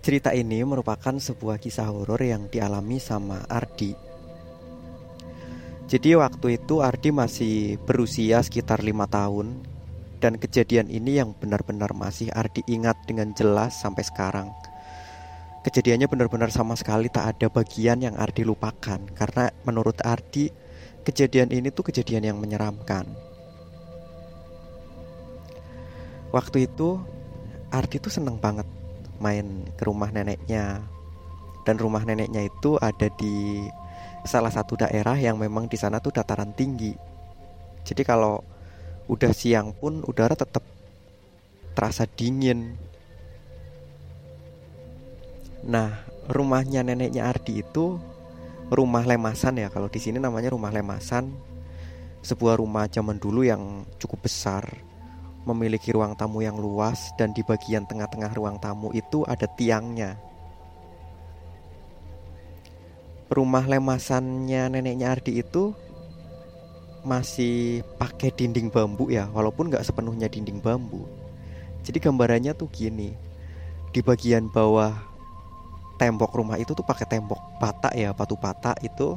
Cerita ini merupakan sebuah kisah horor yang dialami sama Ardi. Jadi waktu itu Ardi masih berusia sekitar lima tahun dan kejadian ini yang benar-benar masih Ardi ingat dengan jelas sampai sekarang. Kejadiannya benar-benar sama sekali tak ada bagian yang Ardi lupakan karena menurut Ardi kejadian ini tuh kejadian yang menyeramkan. Waktu itu Ardi tuh seneng banget main ke rumah neneknya. Dan rumah neneknya itu ada di salah satu daerah yang memang di sana tuh dataran tinggi. Jadi kalau udah siang pun udara tetap terasa dingin. Nah rumahnya neneknya Ardi itu rumah lemasan ya. Kalau di sini namanya rumah lemasan. Sebuah rumah zaman dulu yang cukup besar memiliki ruang tamu yang luas dan di bagian tengah-tengah ruang tamu itu ada tiangnya. Rumah lemasannya neneknya Ardi itu masih pakai dinding bambu ya, walaupun nggak sepenuhnya dinding bambu. Jadi gambarannya tuh gini, di bagian bawah tembok rumah itu tuh pakai tembok bata ya, batu bata itu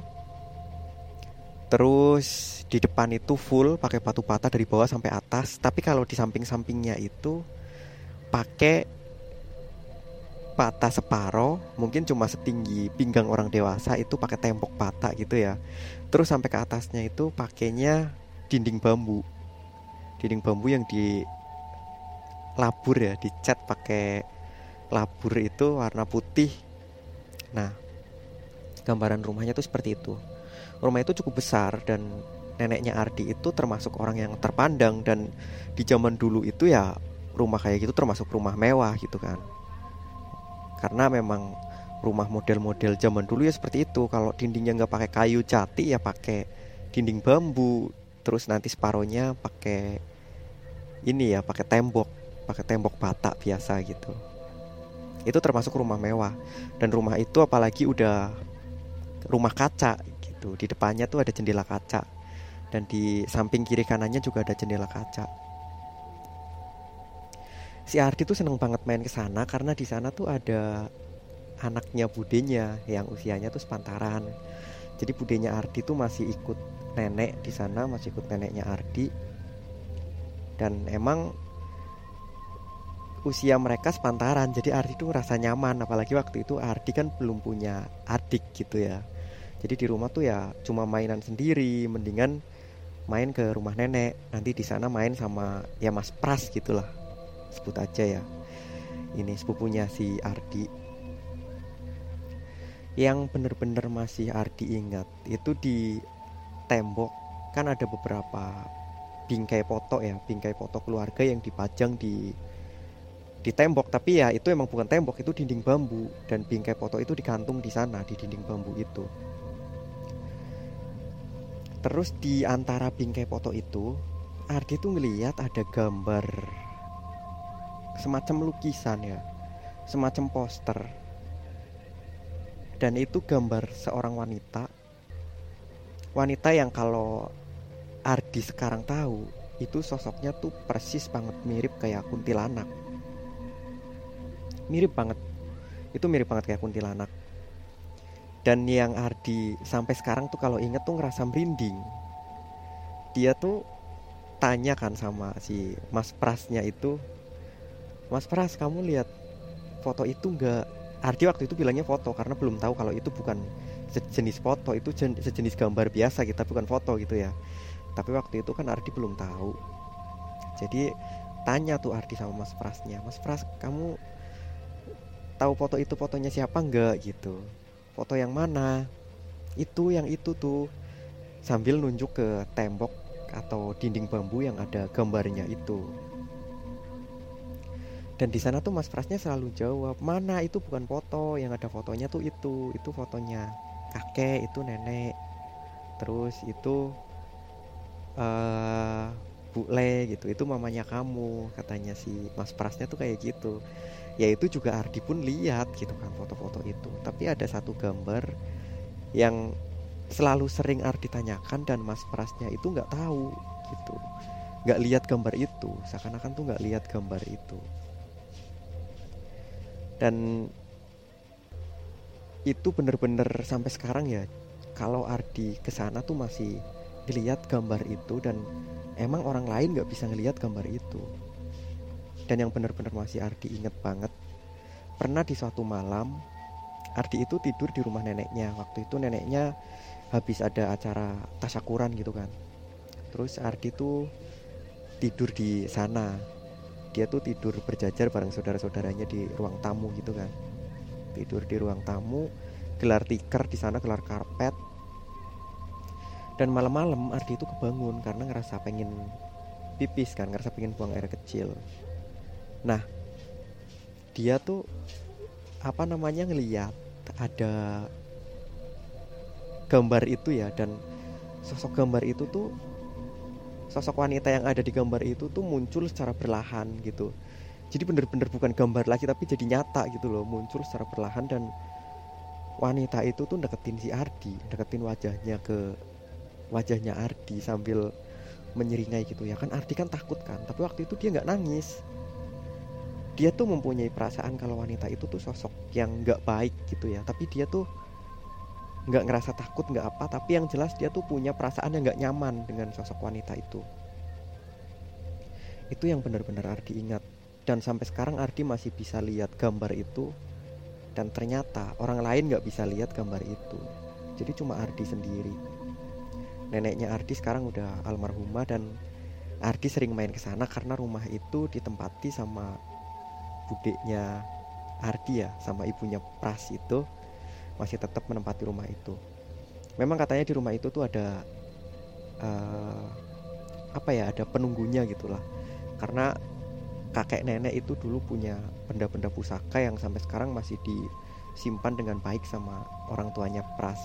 Terus di depan itu full pakai batu bata dari bawah sampai atas. Tapi kalau di samping-sampingnya itu pakai bata separo, mungkin cuma setinggi pinggang orang dewasa itu pakai tembok bata gitu ya. Terus sampai ke atasnya itu pakainya dinding bambu. Dinding bambu yang di labur ya, dicat pakai labur itu warna putih. Nah, gambaran rumahnya tuh seperti itu rumah itu cukup besar dan neneknya Ardi itu termasuk orang yang terpandang dan di zaman dulu itu ya rumah kayak gitu termasuk rumah mewah gitu kan. Karena memang rumah model-model zaman dulu ya seperti itu. Kalau dindingnya nggak pakai kayu jati ya pakai dinding bambu terus nanti separohnya pakai ini ya pakai tembok pakai tembok bata biasa gitu. Itu termasuk rumah mewah. Dan rumah itu apalagi udah rumah kaca gitu. Di depannya tuh ada jendela kaca dan di samping kiri kanannya juga ada jendela kaca. Si Ardi tuh seneng banget main ke sana karena di sana tuh ada anaknya budenya yang usianya tuh sepantaran. Jadi budenya Ardi tuh masih ikut nenek di sana, masih ikut neneknya Ardi. Dan emang usia mereka sepantaran jadi Ardi tuh rasa nyaman apalagi waktu itu Ardi kan belum punya adik gitu ya jadi di rumah tuh ya cuma mainan sendiri mendingan main ke rumah nenek. Nanti di sana main sama ya Mas Pras gitulah. Sebut aja ya. Ini sepupunya si Ardi. Yang bener-bener masih Ardi ingat itu di tembok kan ada beberapa bingkai foto ya bingkai foto keluarga yang dipajang di di tembok. Tapi ya itu emang bukan tembok itu dinding bambu. Dan bingkai foto itu digantung di sana di dinding bambu itu Terus di antara bingkai foto itu Ardi tuh ngeliat ada gambar Semacam lukisan ya Semacam poster. Dan itu gambar seorang wanita. Wanita yang kalau Ardi sekarang tahu Itu sosoknya tuh persis banget mirip kayak kuntilanak. Mirip banget. Itu mirip banget kayak kuntilanak dan yang Ardi sampai sekarang tuh kalau inget tuh ngerasa merinding. Dia tuh tanya kan sama si Mas Prasnya itu Mas Pras kamu lihat foto itu nggak? Ardi waktu itu bilangnya foto karena belum tahu kalau itu bukan sejenis foto itu sejenis gambar biasa kita bukan foto gitu ya. Tapi waktu itu kan Ardi belum tahu. Jadi tanya tuh Ardi sama Mas Prasnya Mas Pras kamu tahu foto itu fotonya siapa enggak gitu foto yang mana? Itu yang itu tuh. Sambil nunjuk ke tembok atau dinding bambu yang ada gambarnya itu. Dan di sana tuh Mas Prasnya selalu jawab mana itu bukan foto yang ada fotonya tuh itu itu fotonya kakek itu nenek. Terus itu uh, Bu Le gitu. Itu mamanya kamu katanya si Mas Prasnya tuh kayak gitu. Ya itu juga Ardi pun lihat gitu kan foto-foto itu. Tapi ada satu gambar yang selalu sering Ardi tanyakan dan Mas Prasnya itu nggak tahu gitu. Nggak lihat gambar itu. Seakan-akan tuh nggak lihat gambar itu. Dan itu bener-bener sampai sekarang ya kalau Ardi ke sana tuh masih ngeliat gambar itu dan emang orang lain nggak bisa ngeliat gambar itu. Dan yang bener-bener masih Ardi inget banget pernah di suatu malam Ardi itu tidur di rumah neneknya. Waktu itu neneknya habis ada acara tasyakuran gitu kan. Terus Ardi tuh tidur di sana. Dia tuh tidur berjajar bareng saudara-saudaranya di ruang tamu gitu kan. Tidur di ruang tamu gelar tikar di sana gelar karpet dan malam-malam Ardi itu kebangun karena ngerasa pengen pipis kan ngerasa pengen buang air kecil. Nah dia tuh apa namanya ngeliat ada gambar itu ya dan sosok gambar itu tuh sosok wanita yang ada di gambar itu tuh muncul secara perlahan gitu. Jadi bener-bener bukan gambar lagi tapi jadi nyata gitu loh muncul secara perlahan dan wanita itu tuh deketin si Ardi deketin wajahnya ke wajahnya Ardi sambil menyeringai gitu ya. Kan Ardi kan takut kan tapi waktu itu dia nggak nangis. Dia tuh mempunyai perasaan kalau wanita itu tuh sosok yang nggak baik gitu ya. Tapi dia tuh nggak ngerasa takut nggak apa tapi yang jelas dia tuh punya perasaan yang nggak nyaman dengan sosok wanita itu. Itu yang benar-benar Ardi ingat. Dan sampai sekarang Ardi masih bisa lihat gambar itu. Dan ternyata orang lain nggak bisa lihat gambar itu. Jadi cuma Ardi sendiri neneknya Ardi sekarang udah almarhumah dan Ardi sering main ke sana karena rumah itu ditempati sama budeknya Ardi ya sama ibunya Pras itu masih tetap menempati rumah itu. Memang katanya di rumah itu tuh ada uh, apa ya ada penunggunya gitulah. Karena kakek nenek itu dulu punya benda-benda pusaka yang sampai sekarang masih disimpan dengan baik sama orang tuanya Pras